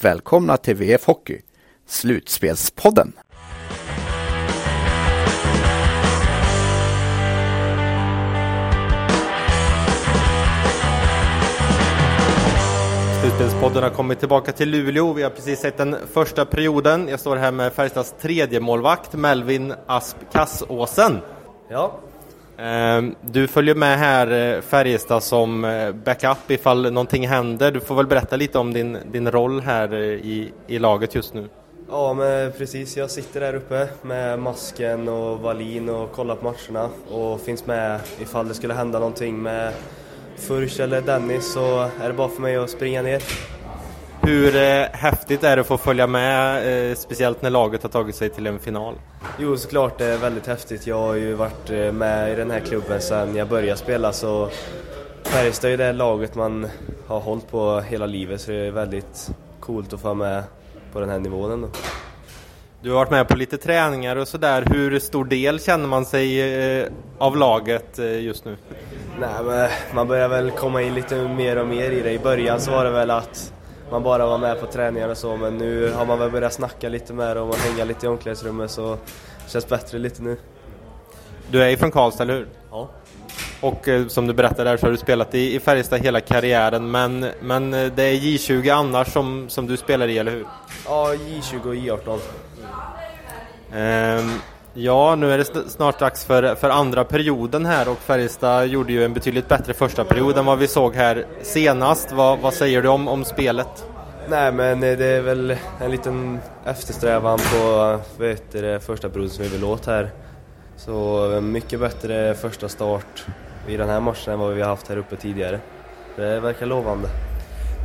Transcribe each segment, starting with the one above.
välkomna till VF Hockey, Slutspelspodden. Slutspelspodden har kommit tillbaka till Luleå. Vi har precis sett den första perioden. Jag står här med Färjestads tredje målvakt Melvin Asp Kassåsen. Ja. Ehm, Du följer med här eh, Färjestad som eh, backup ifall någonting händer. Du får väl berätta lite om din, din roll här eh, i, i laget just nu. Ja, men precis. Jag sitter där uppe med masken och Valin och kollar på matcherna och finns med ifall det skulle hända någonting med Furch eller Dennis så är det bara för mig att springa ner. Hur eh, häftigt är det att få följa med, eh, speciellt när laget har tagit sig till en final? Jo, såklart det är väldigt häftigt. Jag har ju varit eh, med i den här klubben sedan jag började spela så Färjestad är ju det laget man har hållit på hela livet så det är väldigt coolt att få vara med på den här nivån ändå. Du har varit med på lite träningar och sådär. Hur stor del känner man sig eh, av laget eh, just nu? Nej, man börjar väl komma in lite mer och mer i det. I början så var det väl att man bara var med på träningar och så, men nu har man väl börjat snacka lite med dem och hänga lite i omklädningsrummet så det känns bättre lite nu. Du är från Karlstad, eller hur? Ja. Och eh, som du berättade där så har du spelat i, i Färjestad hela karriären, men, men eh, det är J20 annars som, som du spelar i, eller hur? Ja, J20 och J18. Ehm, ja, nu är det sn- snart dags för, för andra perioden här och Färjestad gjorde ju en betydligt bättre första period än vad vi såg här senast. Vad, vad säger du om, om spelet? Nej, men det är väl en liten eftersträvan på heter det, första perioden som vi vill åt här. Så mycket bättre första start i den här matchen än vad vi har haft här uppe tidigare. Det verkar lovande.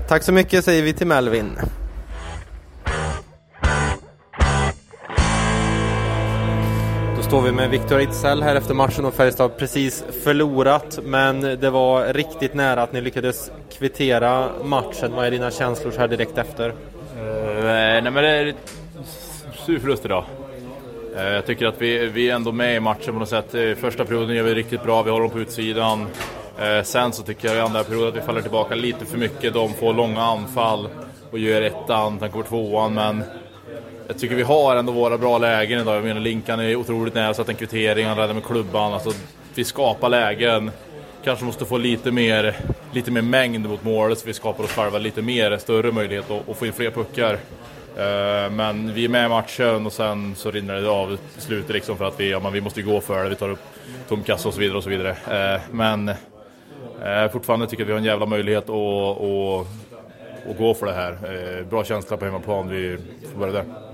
Tack så mycket säger vi till Melvin. Står vi med Viktor Ejdsell här efter matchen och Färjestad har precis förlorat men det var riktigt nära att ni lyckades kvittera matchen. Vad är dina känslor så här direkt efter? Uh, nej men det är sur förlust idag. Uh, jag tycker att vi, vi är ändå med i matchen på något sätt. Första perioden gör vi riktigt bra, vi håller dem på utsidan. Uh, sen så tycker jag i andra perioden att vi faller tillbaka lite för mycket. De får långa anfall och gör ettan, sen kommer tvåan men jag tycker vi har ändå våra bra lägen idag. Jag menar Linkan är otroligt nära, satt en kvittering, han räddar med klubban. Alltså, vi skapar lägen. Kanske måste få lite mer, lite mer mängd mot målet så vi skapar oss själva lite mer, större möjlighet att, att få in fler puckar. Eh, men vi är med i matchen och sen så rinner det av i slutet liksom för att vi, ja, men vi måste ju gå för det. Vi tar upp tom kassa och så vidare och så vidare. Eh, men eh, fortfarande tycker jag att vi har en jävla möjlighet att, att, att gå för det här. Bra känsla på hemmaplan, vi får börja där.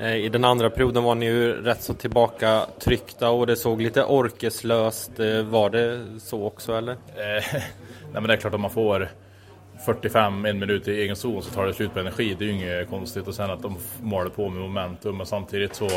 Eh, I den andra perioden var ni ju rätt så tillbaka tryckta och det såg lite orkeslöst. Eh, var det så också eller? Eh, nej men det är klart att man får 45, en minut i egen zon så tar det slut på energi. Det är ju inget konstigt. Och sen att de målar på med momentum. Men samtidigt så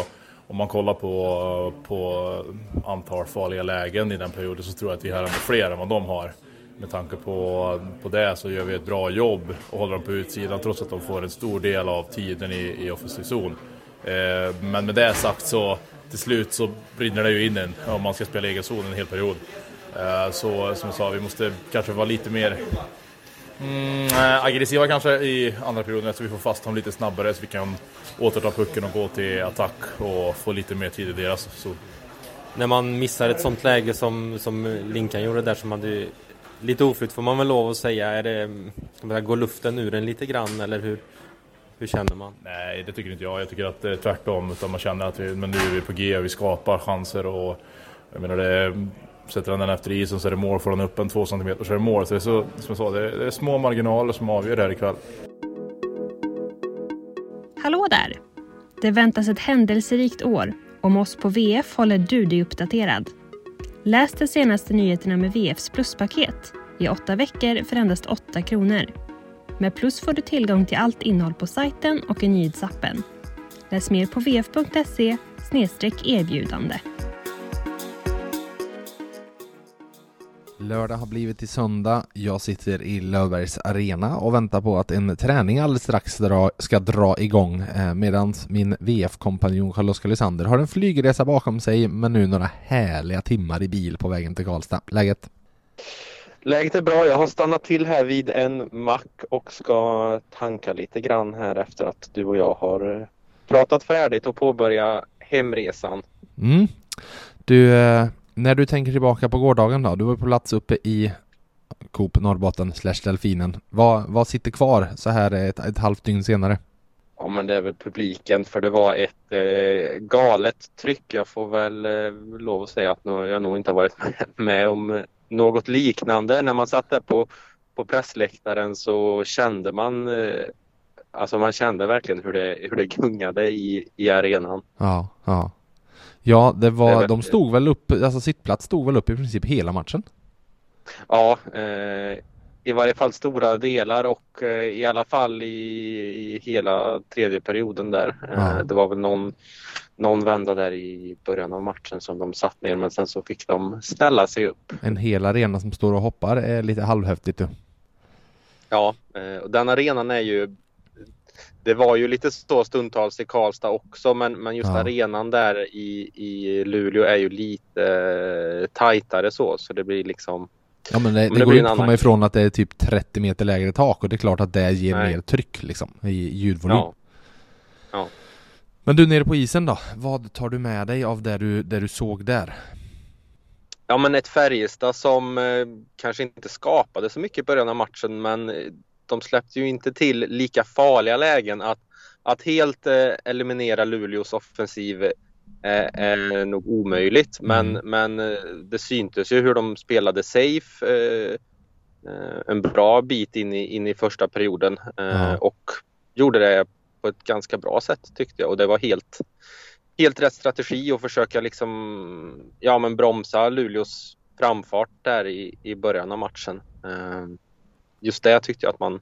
om man kollar på, på antal farliga lägen i den perioden så tror jag att vi har ändå fler än vad de har. Med tanke på, på det så gör vi ett bra jobb och håller dem på utsidan trots att de får en stor del av tiden i, i offensiv zon. Eh, men med det sagt så till slut så brinner det ju in en om man ska spela egen zon en hel period. Eh, så som jag sa, vi måste kanske vara lite mer Mm, eh, aggressiva kanske i andra perioden så vi får fast dem lite snabbare så vi kan återta pucken och gå till attack och få lite mer tid i deras. zon. När man missar ett sånt läge som, som Linkan gjorde där som hade lite oflyt får man väl lov att säga. Är det, ska man säga, går luften ur en lite grann eller hur, hur känner man? nej, det tycker inte jag. Jag tycker att det är tvärtom. Utan man känner att vi, men nu är vi på G och vi skapar chanser. Och, jag menar, det, sätter han den efter isen så är det mål. Får han upp en två centimeter så är det mål. Så det är, så, som jag sa, det är, det är små marginaler som avgör det här ikväll. Hallå där! Det väntas ett händelserikt år. Om oss på VF håller du dig uppdaterad. Läs de senaste nyheterna med VFs pluspaket i åtta veckor för endast 8 kronor. Med Plus får du tillgång till allt innehåll på sajten och i nyhetsappen. Läs mer på vf.se erbjudande. Lördag har blivit till söndag. Jag sitter i Löfbergs arena och väntar på att en träning alldeles strax dra, ska dra igång eh, medan min VF-kompanjon Carl-Oskar Lysander har en flygresa bakom sig men nu några härliga timmar i bil på vägen till Karlstad. Läget? Läget är bra. Jag har stannat till här vid en mack och ska tanka lite grann här efter att du och jag har eh, pratat färdigt och påbörja hemresan. Mm. Du, eh, när du tänker tillbaka på gårdagen då? Du var på plats uppe i Coop Norrbotten slash Delfinen. Vad, vad sitter kvar så här ett, ett halvt dygn senare? Ja men det är väl publiken för det var ett eh, galet tryck. Jag får väl eh, lov att säga att jag nog inte har varit med om något liknande. När man satt där på, på pressläktaren så kände man eh, Alltså man kände verkligen hur det, hur det gungade i, i arenan. Ja, ja. Ja, det var, det de stod väl upp, alltså sittplats stod väl upp i princip hela matchen? Ja, eh, i varje fall stora delar och eh, i alla fall i, i hela tredje perioden där. Eh, ja. Det var väl någon, någon vända där i början av matchen som de satt ner men sen så fick de ställa sig upp. En hel arena som står och hoppar är lite halvhäftigt. Ja, eh, och den arenan är ju det var ju lite så stundtals i Karlstad också men, men just ja. arenan där i, i Luleå är ju lite eh, tajtare så så det blir liksom Ja men det, men det, det går inte att komma ifrån att det är typ 30 meter lägre tak och det är klart att det ger Nej. mer tryck liksom i ljudvolym. Ja. ja. Men du nere på isen då, vad tar du med dig av det du, det du såg där? Ja men ett Färjestad som eh, kanske inte skapade så mycket i början av matchen men de släppte ju inte till lika farliga lägen. Att, att helt eh, eliminera Luleås offensiv eh, är nog omöjligt. Men, mm. men eh, det syntes ju hur de spelade safe eh, eh, en bra bit in i, in i första perioden mm. och gjorde det på ett ganska bra sätt tyckte jag. Och det var helt, helt rätt strategi att försöka liksom, ja men bromsa Luleås framfart där i, i början av matchen. Just det tyckte jag att man,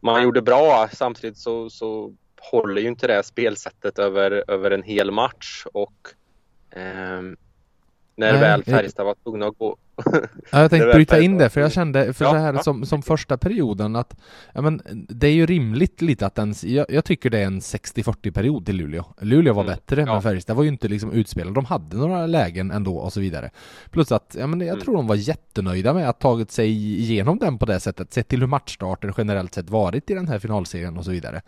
man gjorde bra. Samtidigt så, så håller ju inte det spelsättet över, över en hel match. Och eh, när Nej, väl Färjestad var tvungna att gå Ja, jag tänkte bryta in det, för jag kände, för ja, så här ja. som, som första perioden att, ja men det är ju rimligt lite att den, jag, jag tycker det är en 60-40 period till Luleå. Luleå var mm, bättre, ja. men Färjestad var ju inte liksom utspelade, de hade några lägen ändå och så vidare. Plus att, ja men jag mm. tror de var jättenöjda med att tagit sig igenom den på det sättet, sett till hur matchstarter generellt sett varit i den här finalserien och så vidare.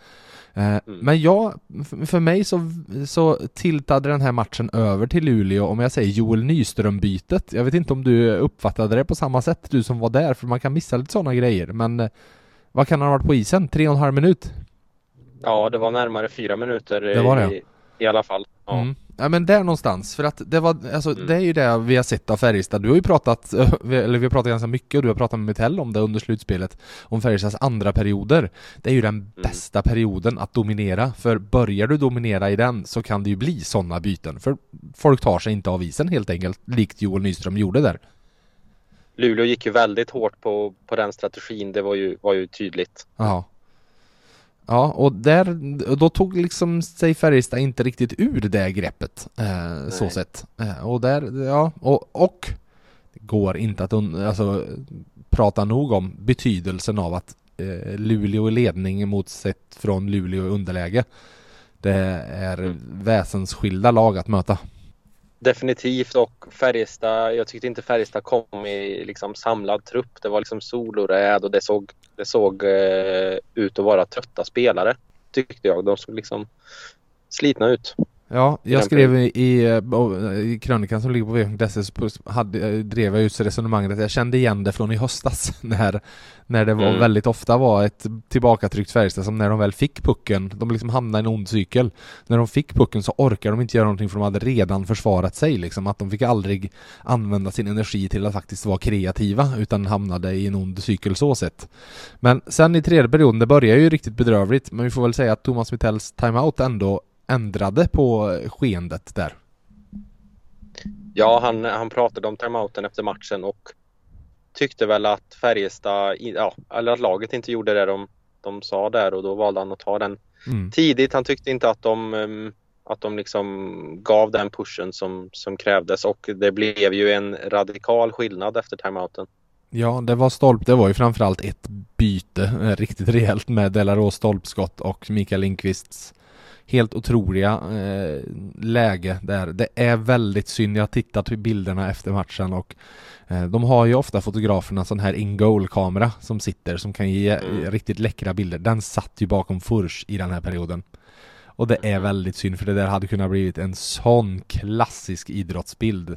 Eh, mm. Men ja, för mig så, så tiltade den här matchen över till Luleå om jag säger Joel Nyström-bytet. Jag vet inte om du uppfattade det på samma sätt, du som var där, för man kan missa lite sådana grejer. Men eh, vad kan han ha varit på isen? Tre och en halv minut? Ja, det var närmare fyra minuter det var det. I, i alla fall. Ja. Mm. Ja men där någonstans, för att det var, alltså mm. det är ju det vi har sett av Färjestad. Du har ju pratat, eller vi har pratat ganska mycket och du har pratat med Metell om det under slutspelet, om Färjestads andra perioder. Det är ju den mm. bästa perioden att dominera, för börjar du dominera i den så kan det ju bli sådana byten, för folk tar sig inte av isen helt enkelt, likt Joel Nyström gjorde där. Luleå gick ju väldigt hårt på, på den strategin, det var ju, var ju tydligt. Ja. Ja, och där, då tog liksom sig Färjestad inte riktigt ur det greppet, eh, så sett. Eh, och där, ja, och, och går inte att alltså, prata nog om betydelsen av att eh, Luleå i ledning mot sett från Luleå i underläge. Det är mm. väsensskilda lag att möta. Definitivt och Färjestad, jag tyckte inte Färjestad kom i liksom samlad trupp. Det var liksom soloräd och det såg, det såg eh, ut att vara trötta spelare tyckte jag. De såg liksom slitna ut. Ja, jag skrev i, i, eh, i krönikan som ligger på v.se eh, drev jag just resonemanget att jag kände igen det från i höstas när, när det var mm. väldigt ofta var ett tillbakatryckt Färjestad som när de väl fick pucken, de liksom hamnade i en ond cykel. När de fick pucken så orkade de inte göra någonting för de hade redan försvarat sig liksom, att de fick aldrig använda sin energi till att faktiskt vara kreativa utan hamnade i en ond cykel så sett. Men sen i tredje perioden, det börjar ju riktigt bedrövligt, men vi får väl säga att Thomas Mittells timeout ändå ändrade på skeendet där? Ja, han, han pratade om timeouten efter matchen och tyckte väl att Färjestad, ja, eller att laget inte gjorde det de, de sa där och då valde han att ta den mm. tidigt. Han tyckte inte att de um, att de liksom gav den pushen som, som krävdes och det blev ju en radikal skillnad efter timeouten. Ja, det var stolp. Det var ju framförallt ett byte eh, riktigt rejält med Delaros stolpskott och Mikael Lindqvists helt otroliga eh, läge där. Det är väldigt synd. Jag har tittat på bilderna efter matchen och eh, de har ju ofta fotograferna sån här in-goal-kamera som sitter som kan ge mm. riktigt läckra bilder. Den satt ju bakom Furs i den här perioden. Och det är väldigt synd för det där hade kunnat blivit en sån klassisk idrottsbild.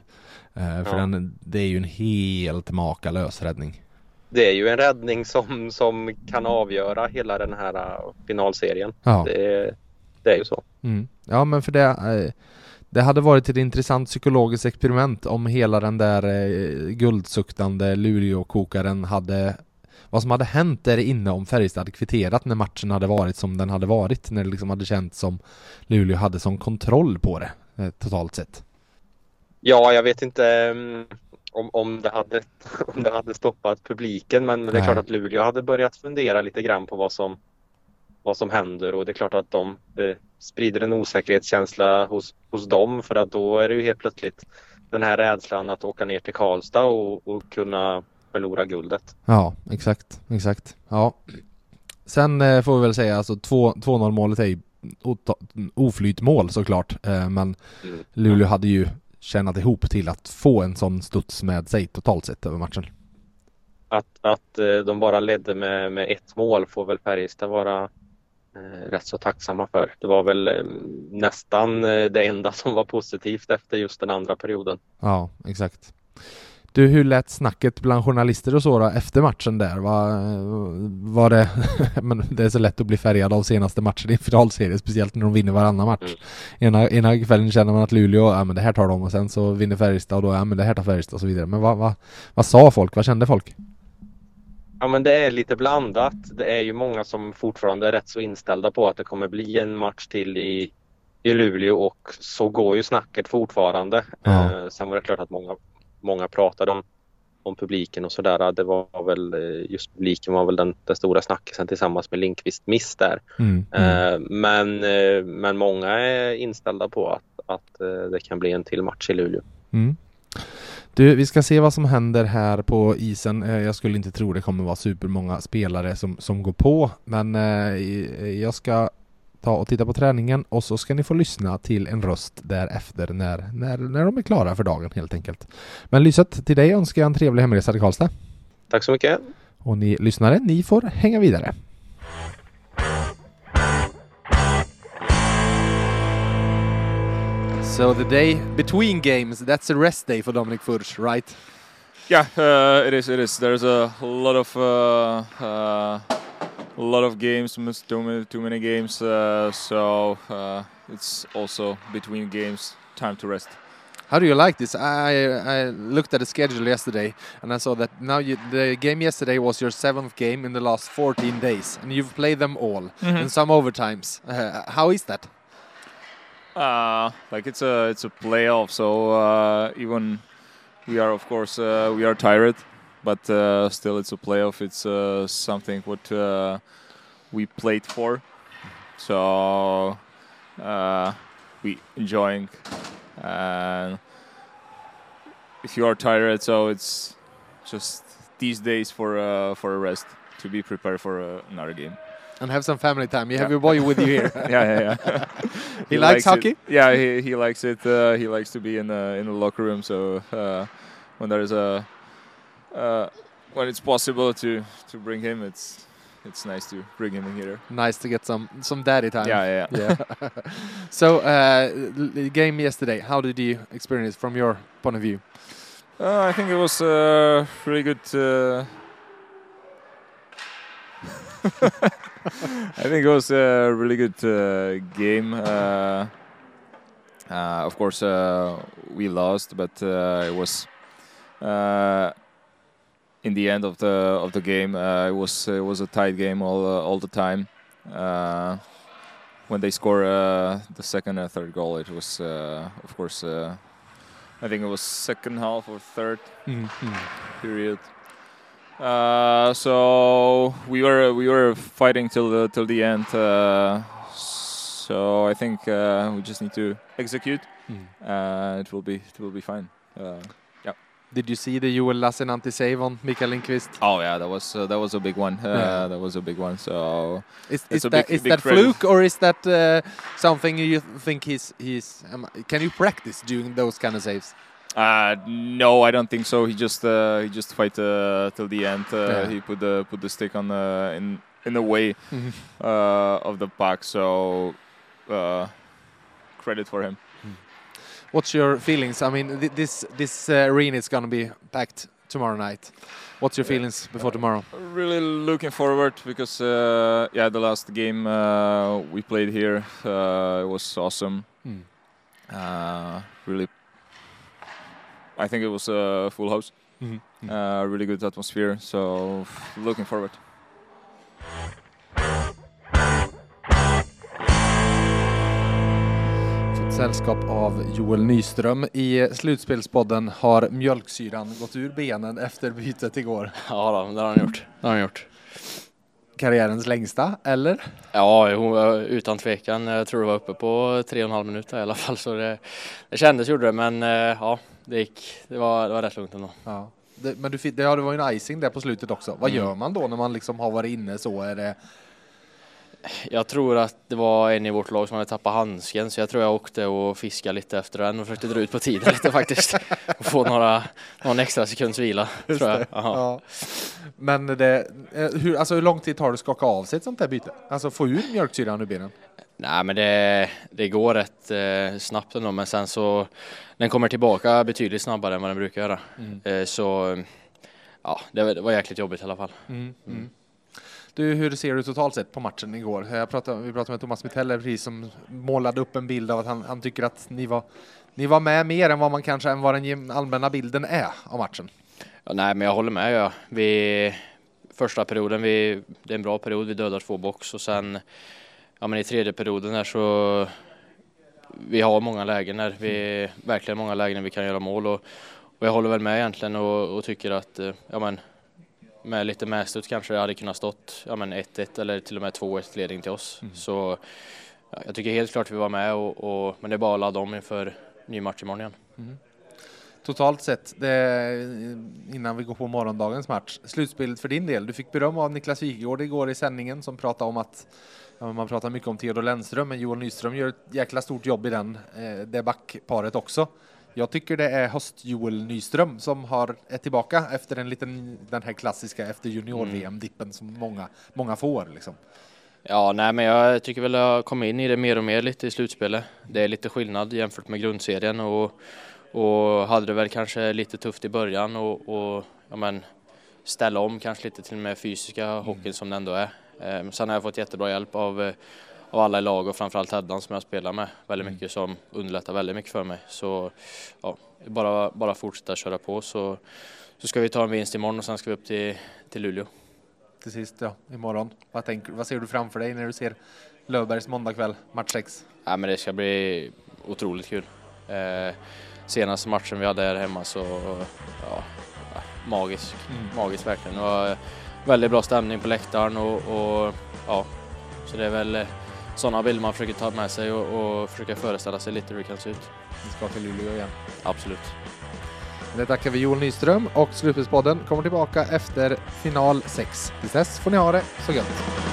Eh, för ja. den, det är ju en helt makalös räddning. Det är ju en räddning som, som kan avgöra hela den här uh, finalserien. Ja. Det, det är ju så. Mm. Ja men för det eh, det hade varit ett intressant psykologiskt experiment om hela den där eh, guldsuktande Luleå-kokaren hade vad som hade hänt där inne om Färjestad hade kvitterat när matchen hade varit som den hade varit, när det liksom hade känts som Luleå hade som kontroll på det eh, totalt sett. Ja, jag vet inte um, om, om, det hade, om det hade stoppat publiken, men det är Nej. klart att Luleå hade börjat fundera lite grann på vad som, vad som händer och det är klart att de sprider en osäkerhetskänsla hos, hos dem för att då är det ju helt plötsligt den här rädslan att åka ner till Karlstad och, och kunna förlora guldet. Ja, exakt, exakt. Ja. Sen eh, får vi väl säga alltså 2-0 målet är ju oflytmål såklart, eh, men mm. Luleå hade ju tjänat ihop till att få en sån studs med sig totalt sett över matchen. Att, att eh, de bara ledde med, med ett mål får väl Färjestad vara rätt så tacksamma för. Det var väl eh, nästan eh, det enda som var positivt efter just den andra perioden. Ja, exakt. Du, hur lät snacket bland journalister och så då, efter matchen där? Var, var det, men det är så lätt att bli färgad av senaste matchen i finalserien, speciellt när de vinner varannan match. Mm. Ena, ena kvällen känner man att Luleå, ja men det här tar de och sen så vinner Färjestad och då, ja men det här tar Färjestad och så vidare. Men vad, vad, vad sa folk? Vad kände folk? Ja men det är lite blandat. Det är ju många som fortfarande är rätt så inställda på att det kommer bli en match till i, i Luleå och så går ju snacket fortfarande. Ja. Eh, sen var det klart att många många pratade om, om publiken och sådär. Det var väl eh, just publiken var väl den, den stora snackisen tillsammans med Linkvist miss där. Mm, mm. Eh, men, eh, men många är inställda på att, att det kan bli en till match i Luleå. Mm. Du, vi ska se vad som händer här på isen. Jag skulle inte tro det kommer vara supermånga spelare som, som går på, men jag ska ta och titta på träningen och så ska ni få lyssna till en röst därefter när, när, när de är klara för dagen helt enkelt. Men Lyset, till dig önskar jag en trevlig hemresa till Karlstad. Tack så mycket. Och ni lyssnare, ni får hänga vidare. So the day between games, that's a rest day for Dominic Furch, right? Yeah, uh, it is. It is. There's a lot of uh, uh, a lot of games, too many, too many games. Uh, so uh, it's also between games time to rest. How do you like this? I, I looked at the schedule yesterday and I saw that now you, the game yesterday was your seventh game in the last 14 days, and you've played them all mm -hmm. and some overtimes. Uh, how is that? Uh, like it's a it's a playoff, so uh, even we are of course uh, we are tired, but uh, still it's a playoff. It's uh, something what uh, we played for. So uh, we enjoying. And if you are tired, so it's just these days for uh, for a rest to be prepared for uh, another game. And have some family time. You have your boy with you here. yeah, yeah, yeah. he, he, likes, likes hockey. It. Yeah, he, he likes it. Uh, he likes to be in the in the locker room. So uh, when there's a uh, when it's possible to to bring him, it's it's nice to bring him in here. Nice to get some some daddy time. Yeah, yeah. yeah. so uh, the game yesterday, how did you experience from your point of view? Uh, I think it was uh, really good. Uh, I think it was a really good uh, game. Uh, of course, we lost, but it was in the end of the of the game. Uh, it was it was a tight game all uh, all the time. Uh, when they score uh, the second and third goal, it was uh, of course I think it was second half or 3rd mm-hmm. period. Uh, so we were we were fighting till the till the end. Uh, so I think uh, we just need to execute. Mm. it will be it will be fine. yeah. Did you see the Joel Lassinantti save on Mikael Lindqvist? Oh yeah, that was that was a big one. Yeah. That was a big one. So is, is that, big, is big that fluke or is that something you think he's he's? Um, can you practice doing those kind of saves? Uh, no, I don't think so. He just uh, he just fight uh, till the end. Uh, yeah. He put the put the stick on the in in the way mm-hmm. uh, of the puck. So uh, credit for him. Hmm. What's your feelings? I mean, th this this arena is going to be packed tomorrow night. What's your feelings before tomorrow? Really looking forward because yeah, the last game we played here it was awesome. Mm. really I think it was a full house. Mm -hmm. uh, really good atmosphere. So looking forward. Fått sällskap av Joel Nyström. I slutspelspodden har mjölksyran gått ur benen efter bytet igår. Ja, då, det har han gjort. Det har han gjort karriärens längsta, eller? Ja, utan tvekan. Jag tror det var uppe på tre och en halv minut i alla fall, så det, det kändes gjorde det, men eh, ja, det gick. Det var, det var rätt lugnt ändå. Ja. Det, men du, det, ja, det var ju en icing där på slutet också. Vad mm. gör man då när man liksom har varit inne så? Är det... Jag tror att det var en i vårt lag som hade tappat handsken så jag tror jag åkte och fiskade lite efter den och försökte dra ut på tiden lite faktiskt. Och få några, någon extra sekunds vila. tror jag. Ja. Men det, eh, hur, alltså hur lång tid tar det att skaka av sig ett sånt här byte? Alltså få ur mjölksyran ur benen? Nej men det, det går rätt eh, snabbt ändå men sen så den kommer tillbaka betydligt snabbare än vad den brukar göra. Mm. Eh, så ja, det, det, var jäkligt jobbigt i alla fall. Mm. Mm. Du, hur ser du totalt sett på matchen igår? Jag pratade, vi pratade med Thomas Mitteller precis som målade upp en bild av att han, han tycker att ni var, ni var med mer än vad man kanske än vad den allmänna bilden är av matchen. Ja, nej, men jag håller med. Ja. Vi, första perioden, vi, det är en bra period. Vi dödar två box och sen ja, men i tredje perioden här så vi har många lägen där. Vi verkligen många lägen där vi kan göra mål och, och jag håller väl med egentligen och, och tycker att eh, ja, men, med lite mäslut kanske det hade kunnat stått ja, 1-1 eller till och med 2-1 ledning till oss. Mm. Så ja, jag tycker helt klart vi var med och, och, men det är bara att ladda om inför ny match imorgon igen. Mm. Totalt sett, det, innan vi går på morgondagens match, slutspelet för din del. Du fick beröm av Niklas Wikegård igår i sändningen som pratade om att ja, man pratar mycket om Theodor Lennström, men Joel Nyström gör ett jäkla stort jobb i den, eh, det backparet också. Jag tycker det är höst-Joel Nyström som har, är tillbaka efter en liten, den här klassiska efter junior-VM-dippen mm. som många, många får. Liksom. Ja, nej, men jag tycker väl jag kommer in i det mer och mer lite i slutspelet. Det är lite skillnad jämfört med grundserien och, och hade det väl kanske lite tufft i början och, och ja, men, ställa om kanske lite till och med fysiska mm. hockeyn som det ändå är. Eh, sen har jag fått jättebra hjälp av av alla i lag och framförallt Heddan som jag spelar med väldigt mm. mycket som underlättar väldigt mycket för mig. Så ja, bara, bara fortsätta köra på så, så ska vi ta en vinst imorgon och sen ska vi upp till, till Luleå. Till sist ja, imorgon. Vad, tänker, vad ser du framför dig när du ser Löfbergs måndagkväll, match 6? Ja, men det ska bli otroligt kul. Eh, senaste matchen vi hade här hemma så ja, magisk, mm. magisk verkligen. Och, väldigt bra stämning på läktaren och, och ja, så det är väl sådana bilder man försöker ta med sig och, och försöka föreställa sig lite hur det kan se ut. Vi ska till Luleå igen. Absolut. Det tackar vi Joel Nyström och Slutspelspodden kommer tillbaka efter final 6. Tills dess får ni ha det så gött.